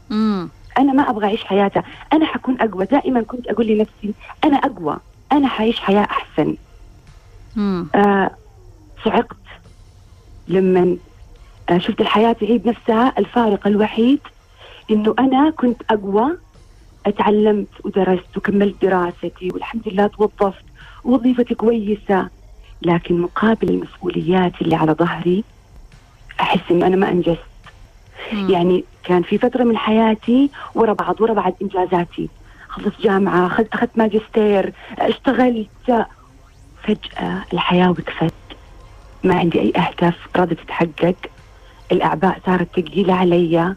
مم. أنا ما أبغى أعيش حياتها. أنا حكون أقوى. دائما كنت أقول لنفسي أنا أقوى. أنا حعيش حياة أحسن. مم. آه صعقت لما آه شفت الحياة تعيد نفسها. الفارق الوحيد إنه أنا كنت أقوى. أتعلمت ودرست وكملت دراستي والحمد لله توظفت. وظيفتي كويسة. لكن مقابل المسؤوليات اللي على ظهري أحس إنه أنا ما أنجزت. مم. يعني كان في فترة من حياتي ورا بعض ورا بعض إنجازاتي. خلصت جامعة أخذت أخذت ماجستير اشتغلت. فجأة الحياة وقفت. ما عندي أي أهداف راضية تتحقق. الأعباء صارت ثقيلة علي.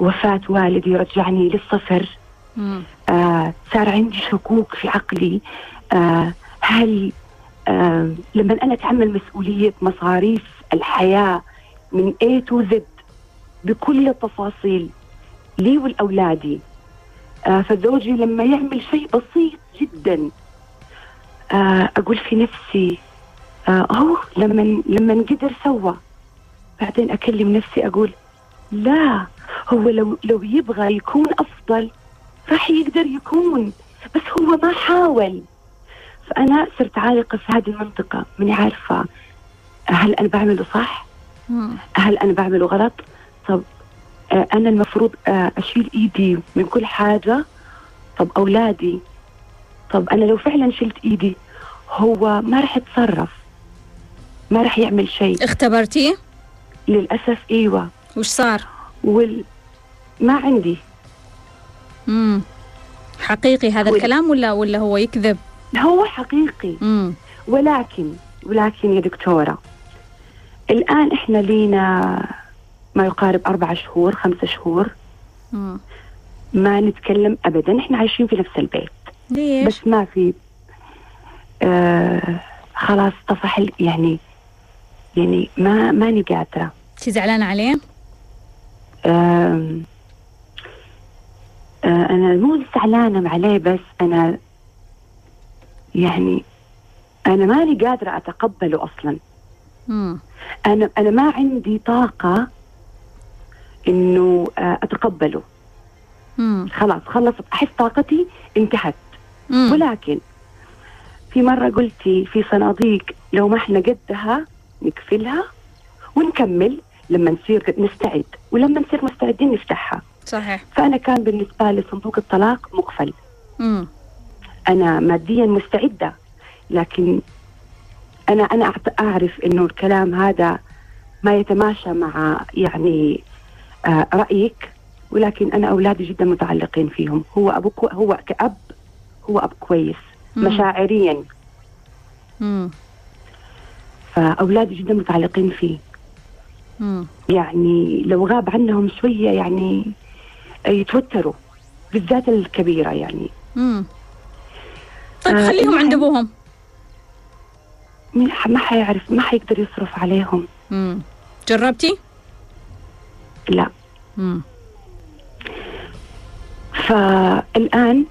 وفاة والدي رجعني للصفر. مم. آه صار عندي شكوك في عقلي. آه هل لما أنا أتحمل مسؤولية مصاريف الحياة من A to Z بكل التفاصيل لي ولأولادي آه فزوجي لما يعمل شيء بسيط جدا آه أقول في نفسي آه هو لما لما قدر سوى بعدين أكلم نفسي أقول لا هو لو لو يبغى يكون أفضل راح يقدر يكون بس هو ما حاول. فأنا صرت عالقة في هذه المنطقة ماني عارفة هل أنا بعمله صح؟ هل أنا بعمله غلط؟ طب آه، أنا المفروض آه، أشيل إيدي من كل حاجة طب أولادي طب أنا لو فعلا شلت إيدي هو ما راح يتصرف ما راح يعمل شيء اختبرتيه؟ للأسف أيوة وش صار؟ وال... ما عندي مم. حقيقي هذا وال- الكلام ولا ولا هو يكذب؟ هو حقيقي مم. ولكن ولكن يا دكتورة الآن إحنا لينا ما يقارب أربع شهور خمسة شهور مم. ما نتكلم أبدا إحنا عايشين في نفس البيت ليش؟ بس ما في آه خلاص طفح يعني يعني ما ماني قادرة انت زعلانة عليه؟ آم، آه أنا مو زعلانة عليه بس أنا يعني أنا ماني قادرة أتقبله أصلاً مم. أنا أنا ما عندي طاقة إنه آه، أتقبله مم. خلاص خلصت أحس طاقتي انتهت مم. ولكن في مرة قلتي في صناديق لو ما إحنا قدها نقفلها ونكمل لما نصير نستعد ولما نصير مستعدين نفتحها صحيح فأنا كان بالنسبة لي صندوق الطلاق مقفل مم. أنا ماديا مستعدة لكن أنا أنا أعرف إنه الكلام هذا ما يتماشى مع يعني آه رأيك ولكن أنا أولادي جدا متعلقين فيهم هو أبو كو هو كأب هو أب كويس مم. مشاعريا مم. فأولادي جدا متعلقين فيه مم. يعني لو غاب عنهم شوية يعني يتوتروا بالذات الكبيرة يعني مم. طيب آه، خليهم عند أبوهم ما حيعرف ما حيقدر يصرف عليهم مم. جربتي؟ لا مم. فالآن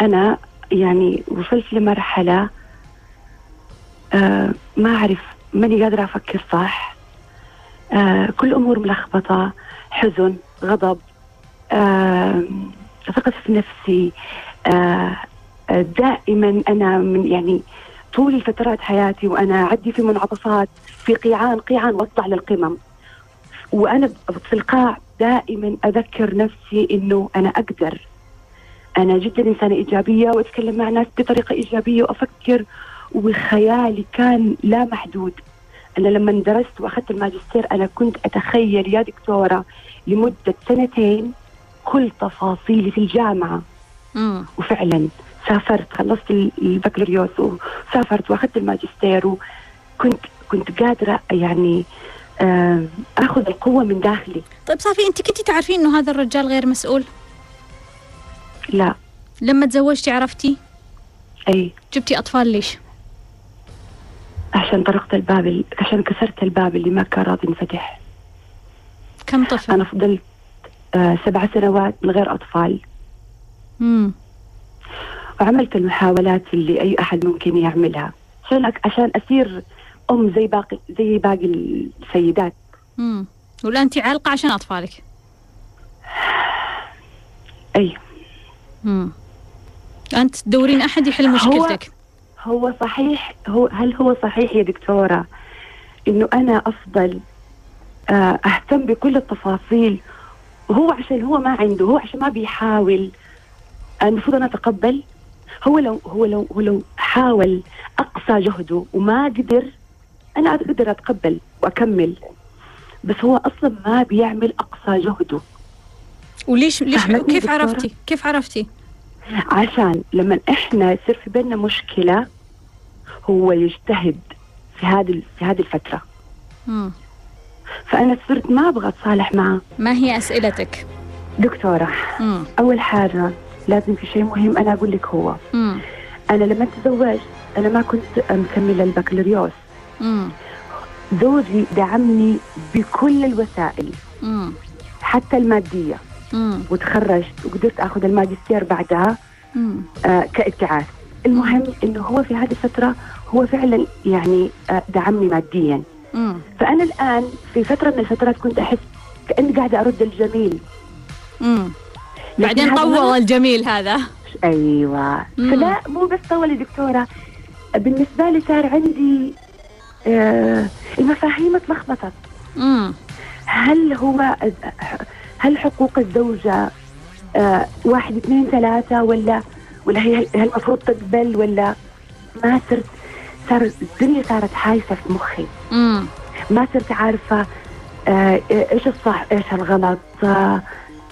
أنا يعني وصلت لمرحلة آه ما أعرف ماني قادرة أفكر صح آه كل أمور ملخبطة حزن غضب آه ثقة في نفسي آه، دائما أنا من يعني طول فترات حياتي وأنا أعدي في منعطفات في قيعان قيعان وأطلع للقمم. وأنا في القاع دائما أذكر نفسي إنه أنا أقدر. أنا جدا إنسانة إيجابية وأتكلم مع ناس بطريقة إيجابية وأفكر وخيالي كان لا محدود. أنا لما درست وأخذت الماجستير أنا كنت أتخيل يا دكتورة لمدة سنتين كل تفاصيلي في الجامعة. مم. وفعلا سافرت خلصت ال- البكالوريوس وسافرت واخذت الماجستير وكنت كنت قادرة يعني آخذ القوة من داخلي. طيب صافي أنت كنتي تعرفين إنه هذا الرجال غير مسؤول؟ لا. لما تزوجتي عرفتي؟ أي. جبتي أطفال ليش؟ عشان طرقت الباب ال- عشان كسرت الباب اللي ما كان راضي ينفتح. كم طفل؟ أنا فضلت آه سبع سنوات من غير أطفال. مم. وعملت المحاولات اللي أي أحد ممكن يعملها. عشان عشان اصير أم زي باقي زي باقي السيدات. مم. والان انت عالقة عشان أطفالك؟ أي. مم. أنت تدورين أحد يحل هو- مشكلتك؟ هو صحيح هو هل هو صحيح يا دكتورة إنه أنا أفضل آه، أهتم بكل التفاصيل؟ وهو عشان هو ما عنده هو عشان ما بيحاول. المفروض أنا أتقبل. هو لو هو لو هو لو حاول أقصى جهده وما قدر أنا أقدر أتقبل وأكمل بس هو أصلا ما بيعمل أقصى جهده وليش ليش كيف؟ عرفتي كيف عرفتي عشان لما إحنا يصير في بيننا مشكلة هو يجتهد في هذه في هذه الفترة مم. فأنا صرت ما أبغى أتصالح معه ما هي أسئلتك؟ دكتورة مم. أول حاجة لازم في شيء مهم أنا أقول لك هو مم. أنا لما تزوجت أنا ما كنت مكملة البكالوريوس. زوجي دعمني بكل الوسائل مم. حتى المادية مم. وتخرجت وقدرت أخذ الماجستير بعدها. آه كابتعاث المهم إنه هو في هذه الفترة هو فعلا يعني آه دعمني ماديا مم. فأنا الآن في فترة من الفترات كنت أحس كأني قاعدة أرد الجميل مم. بعدين طول الجميل هذا أيوه مم. فلا مو بس طول يا دكتورة بالنسبة لي صار عندي آه المفاهيم اتلخبطت. هل هو هل حقوق الزوجة آه واحد اثنين ثلاثة ولا ولا هي هل المفروض تقبل ولا ما صرت صار الدنيا صارت حايسة في مخي مم. ما صرت عارفة آه إيش الصح إيش الغلط آه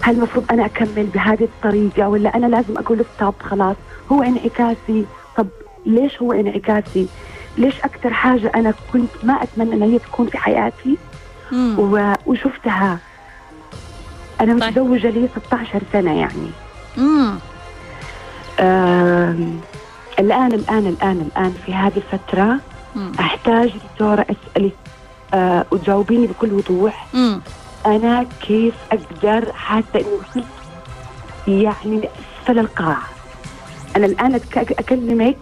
هل المفروض أنا أكمل بهذه الطريقة ولا أنا لازم أقول ستوب خلاص هو انعكاسي طب ليش هو انعكاسي ليش أكثر حاجة أنا كنت ما أتمنى ان هي تكون في حياتي. و... وشفتها أنا طيب. متزوجة لي 16 سنة يعني مم. آم... الآن الآن الآن الآن في هذه الفترة مم. أحتاج دكتورة أسألك آه وتجاوبيني بكل وضوح مم. أنا كيف أقدر حاسة إني وصلت يعني لأسفل القاع. أنا الآن أتك- أكلمك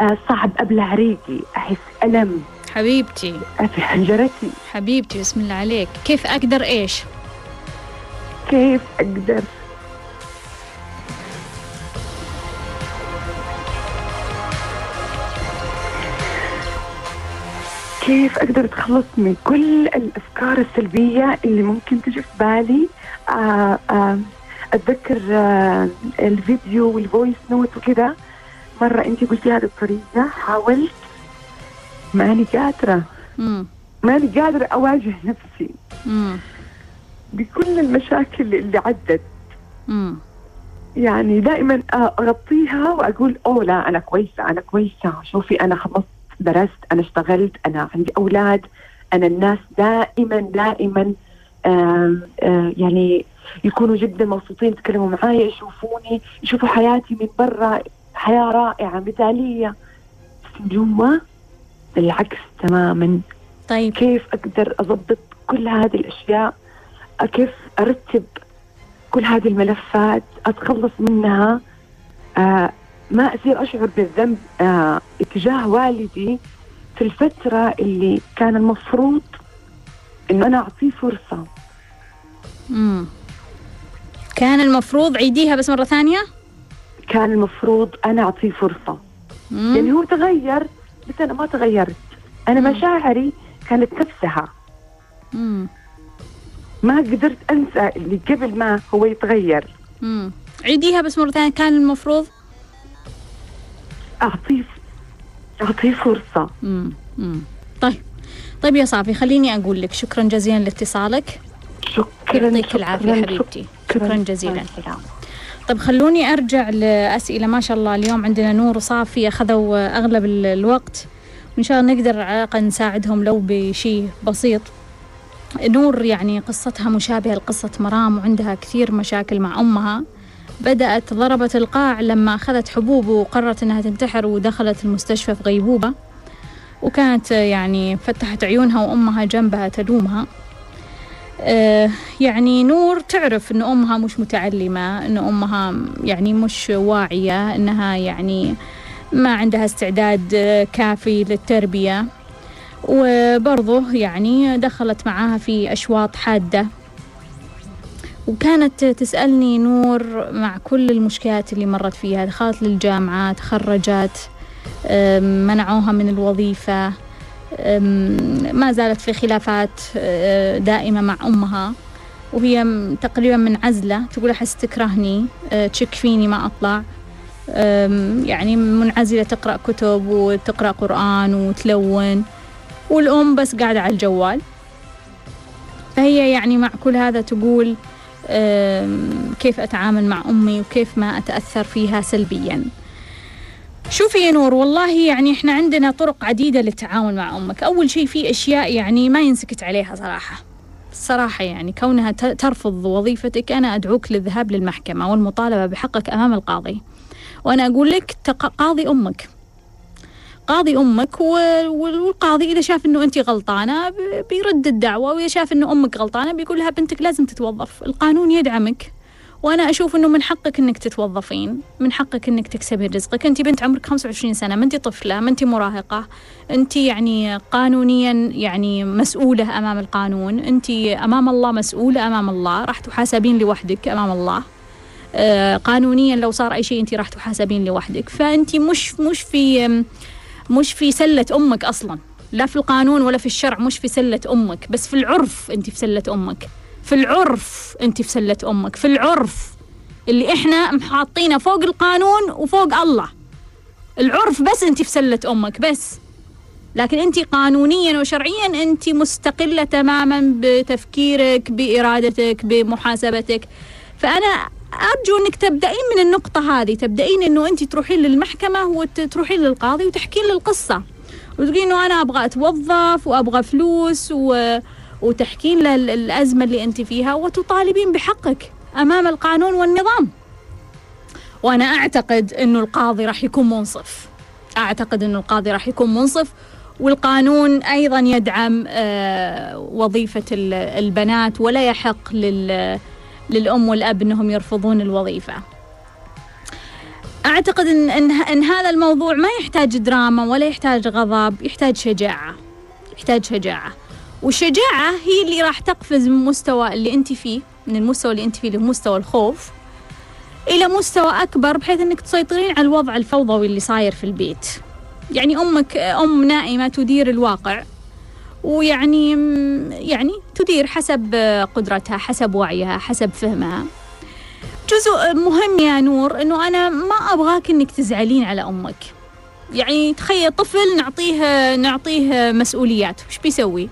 آه صعب أبلع ريقي أحس ألم. حبيبتي. في حنجرتي حبيبتي بسم الله عليك. كيف أقدر إيش؟ كيف أقدر؟ كيف أقدر أتخلص من كل الأفكار السلبية اللي ممكن تجي في بالي؟ آه آه أتذكر آه الفيديو وال voice note وكذا مرة أنت قلتي هذه الطريقة حاولت. ماني قادرة. مم. ماني قادرة أواجه نفسي. مم. بكل المشاكل اللي عدت. مم. يعني دائما أغطيها وأقول أوه لا أنا كويسة أنا كويسة شوفي أنا خلصت. درست أنا اشتغلت أنا عندي أولاد أنا الناس دائما دائما آم، آه، يعني يكونوا جدا مبسوطين يتكلموا معايا يشوفوني يشوفوا حياتي من برا حياة رائعة مثالية. بس من جوا العكس تماما. طيب. كيف أقدر أضبط كل هذه الأشياء؟ كيف أرتب كل هذه الملفات؟ أتخلص منها؟ آه ما اصير أشعر بالذنب آه اتجاه والدي في الفترة اللي كان المفروض إنه أنا أعطيه فرصة مم. كان المفروض عيديها بس مرة ثانية كان المفروض أنا أعطيه فرصة مم. يعني هو تغير بس أنا ما تغيرت أنا مم. مشاعري كانت نفسها مم. ما قدرت أنسى اللي قبل ما هو يتغير مم. عيديها بس مرة ثانية كان المفروض أعطيه أعطيه فرصة. مم. مم. طيب. طيب يا صافي خليني أقول لك شكرا جزيلا لاتصالك. شكرا يعطيك العافية شكراً، حبيبتي. شكرا جزيلا. طيب خلوني أرجع لأسئلة. ما شاء الله اليوم عندنا نور وصافي أخذوا أغلب ال- الوقت. وإن شاء الله نقدر على الأقل نساعدهم لو بشيء بسيط. نور يعني قصتها مشابهة لقصة مرام وعندها كثير مشاكل مع أمها. بدأت ضربت القاع لما أخذت حبوب وقررت أنها تنتحر ودخلت المستشفى في غيبوبة. وكانت يعني فتحت عيونها وأمها جنبها تلومها آه، يعني نور تعرف أن أمها مش متعلمة أن أمها يعني مش واعية أنها يعني ما عندها استعداد كافي للتربية. وبرضه يعني دخلت معاها في أشواط حادة. وكانت تسألني نور مع كل المشكلات اللي مرت فيها دخلت للجامعة تخرجت منعوها من الوظيفة ما زالت في خلافات أه، دائمة مع أمها. وهي تقريبا منعزلة تقول أحس تكرهني أه، تشك فيني ما أطلع. يعني منعزلة تقرأ كتب وتقرأ قرآن وتلون. والأم بس قاعدة على الجوال. فهي يعني مع كل هذا تقول كيف أتعامل مع أمي وكيف ما أتأثر فيها سلبيا. شوفي يا نور والله يعني إحنا عندنا طرق عديدة للتعامل مع أمك. أول شيء في أشياء يعني ما ينسكت عليها صراحة. الصراحة يعني كونها ترفض وظيفتك أنا أدعوك للذهاب للمحكمة والمطالبة بحقك أمام القاضي. وأنا أقول لك قاضي أمك. قاضي أمك والقاضي إذا شاف أنه أنت غلطانة بيرد الدعوة وإذا شاف أنه أمك غلطانة بيقول لها بنتك لازم تتوظف. القانون يدعمك وأنا أشوف إنه من حقك إنك تتوظفين من حقك إنك تكسبين رزقك. انت بنت عمرك 25 سنة ما انت طفلة ما انت مراهقة. انت يعني قانونيا يعني مسؤولة أمام القانون. انت أمام الله مسؤولة أمام الله. راح تحاسبين لوحدك أمام الله. آه قانونيا لو صار أي شيء انت راح تحاسبين لوحدك. فانت مش مش في مش في سلة أمك أصلا. لا في القانون ولا في الشرع مش في سلة أمك. بس في العرف أنت في سلة أمك. في العرف أنت في سلة أمك. في العرف اللي إحنا محاطينه فوق القانون وفوق الله. العرف بس أنت في سلة أمك بس. لكن أنت قانونيا وشرعيا أنت مستقلة تماما بتفكيرك بإرادتك بمحاسبتك. فأنا أرجو أنك تبدأين من النقطة هذه. تبدأين إنه أنت تروحين للمحكمة وتروحين للقاضي وتحكين له القصة. وتقولين إنه أنا أبغى أتوظف وأبغى فلوس و وتحكين له الأزمة اللي أنت فيها وتطالبين بحقك أمام القانون والنظام. وأنا أعتقد أنه القاضي راح يكون منصف. أعتقد أنه القاضي راح يكون منصف. والقانون أيضا يدعم آه، وظيفة البنات ولا يحق للأم والأب أنهم يرفضون الوظيفة. أعتقد إن, إن, إن هذا الموضوع ما يحتاج دراما ولا يحتاج غضب يحتاج شجاعة يحتاج شجاعة. والشجاعة هي اللي راح تقفز من مستوى اللي أنت فيه من المستوى اللي أنت فيه اللي هو مستوى الخوف إلى مستوى أكبر بحيث أنك تسيطرين على الوضع الفوضوي اللي صاير في البيت. يعني أمك أم نائمة تدير الواقع. ويعني يعني تدير حسب قدرتها حسب وعيها حسب فهمها. جزء مهم يا نور إنه أنا ما أبغاك إنك تزعلين على أمك. يعني تخيل طفل نعطيه نعطيه مسؤوليات وش بيسوي؟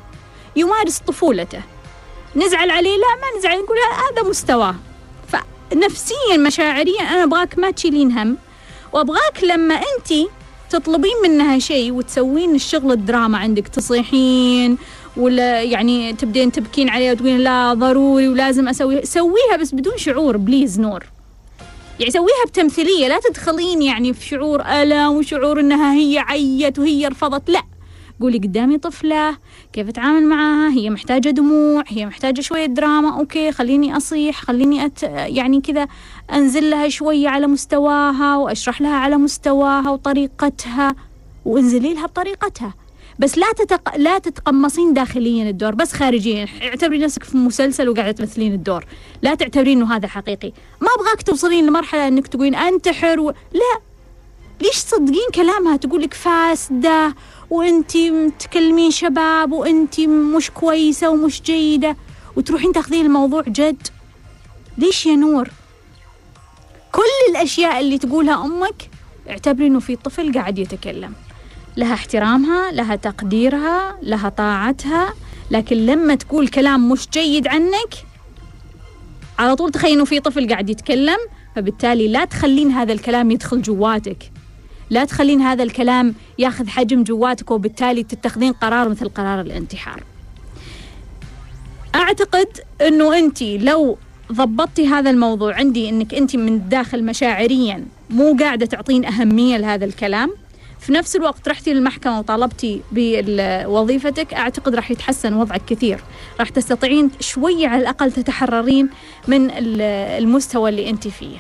يمارس طفولته. نزعل عليه؟ لا ما نزعل نقول هذا مستواه. فنفسيا مشاعريا أنا أبغاك ما تشيلين هم. وأبغاك لما أنت تطلبين منها شيء وتسوين الشغل الدراما عندك تصيحين ولا يعني تبدين تبكين عليها وتقولين لا ضروري ولازم اسويها سويها بس بدون شعور بليز نور. يعني سويها بتمثيلية لا تدخلين يعني في شعور ألم وشعور إنها هي عيت وهي رفضت لا. قولي قدامي طفلة كيف أتعامل معاها هي محتاجة دموع هي محتاجة شوية دراما أوكي خليني أصيح خليني أت يعني كذا أنزل لها شوية على مستواها وأشرح لها على مستواها وطريقتها وانزلي لها بطريقتها. بس لا تتق... لا تتقمصين داخليا الدور بس خارجيا. اعتبري نفسك في مسلسل وقاعدة تمثلين الدور. لا تعتبرين انه هذا حقيقي. ما أبغاك توصلين لمرحلة إنك تقولين انتحر و... لا. ليش تصدقين كلامها؟ تقولك فاسدة وانتي تكلمين شباب وانتي مش كويسة ومش جيدة. وتروحين تاخذين الموضوع جد. ليش يا نور؟ كل الأشياء اللي تقولها أمك اعتبري إنه في طفل قاعد يتكلم. لها احترامها لها تقديرها لها طاعتها لكن لما تقول كلام مش جيد عنك على طول تخيل إنه في طفل قاعد يتكلم فبالتالي لا تخلين هذا الكلام يدخل جواتك. لا تخلين هذا الكلام ياخذ حجم جواتك وبالتالي تتخذين قرار مثل قرار الانتحار. أعتقد إنه انت لو ضبطتي هذا الموضوع. عندي إنك أنت من الداخل مشاعريا مو قاعدة تعطين أهمية لهذا الكلام. في نفس الوقت رحتي للمحكمة وطالبتي بوظيفتك. أعتقد راح يتحسن وضعك كثير. راح تستطيعين شوية على الأقل تتحررين من المستوى اللي أنت فيه.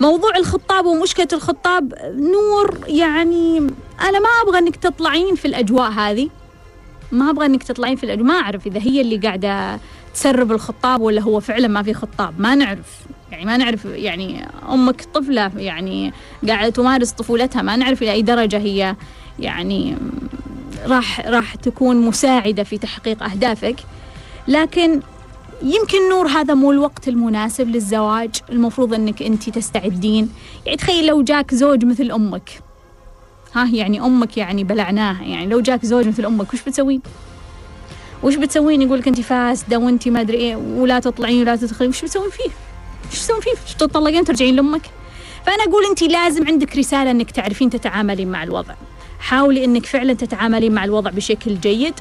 موضوع الخطاب ومشكلة الخطاب نور يعني أنا ما أبغى أنك تطلعين في الأجواء هذه. ما أبغى أنك تطلعين في الأجواء. ما أعرف إذا هي اللي قاعدة تسرب الخطاب ولا هو فعلا ما في خطاب؟ ما نعرف. يعني ما نعرف يعني أمك طفلة يعني قاعدة تمارس طفولتها ما نعرف إلى أي درجة هي. يعني راح راح تكون مساعدة في تحقيق أهدافك. لكن يمكن نور هذا مو الوقت المناسب للزواج المفروض إنك أنت تستعدين. يعني تخيل لو جاك زوج مثل أمك. ها يعني أمك يعني بلعناها. يعني لو جاك زوج مثل أمك وش بتسوين وش بتسوين؟ يقول لك أنت فاسده وانت ما أدري إيه ولا تطلعين ولا تدخلين. وش بتسوين فيه؟ وش تسوين فيه؟ تطلقين ترجعين لأمك. فأنا أقول أنت لازم عندك رسالة أنك تعرفين تتعاملين مع الوضع. حاولي أنك فعلا تتعاملين مع الوضع بشكل جيد.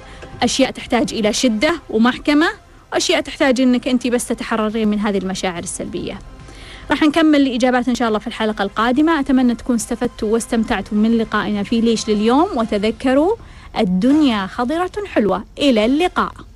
أشياء تحتاج إلى شدة ومحكمة. وأشياء تحتاج أنك أنت بس تتحررين من هذه المشاعر السلبية. راح نكمل الإجابات إن شاء الله في الحلقة القادمة. أتمنى تكون استفدتوا واستمتعتوا من لقائنا في ليش لليوم. وتذكروا الدنيا خضرة حلوة. إلى اللقاء.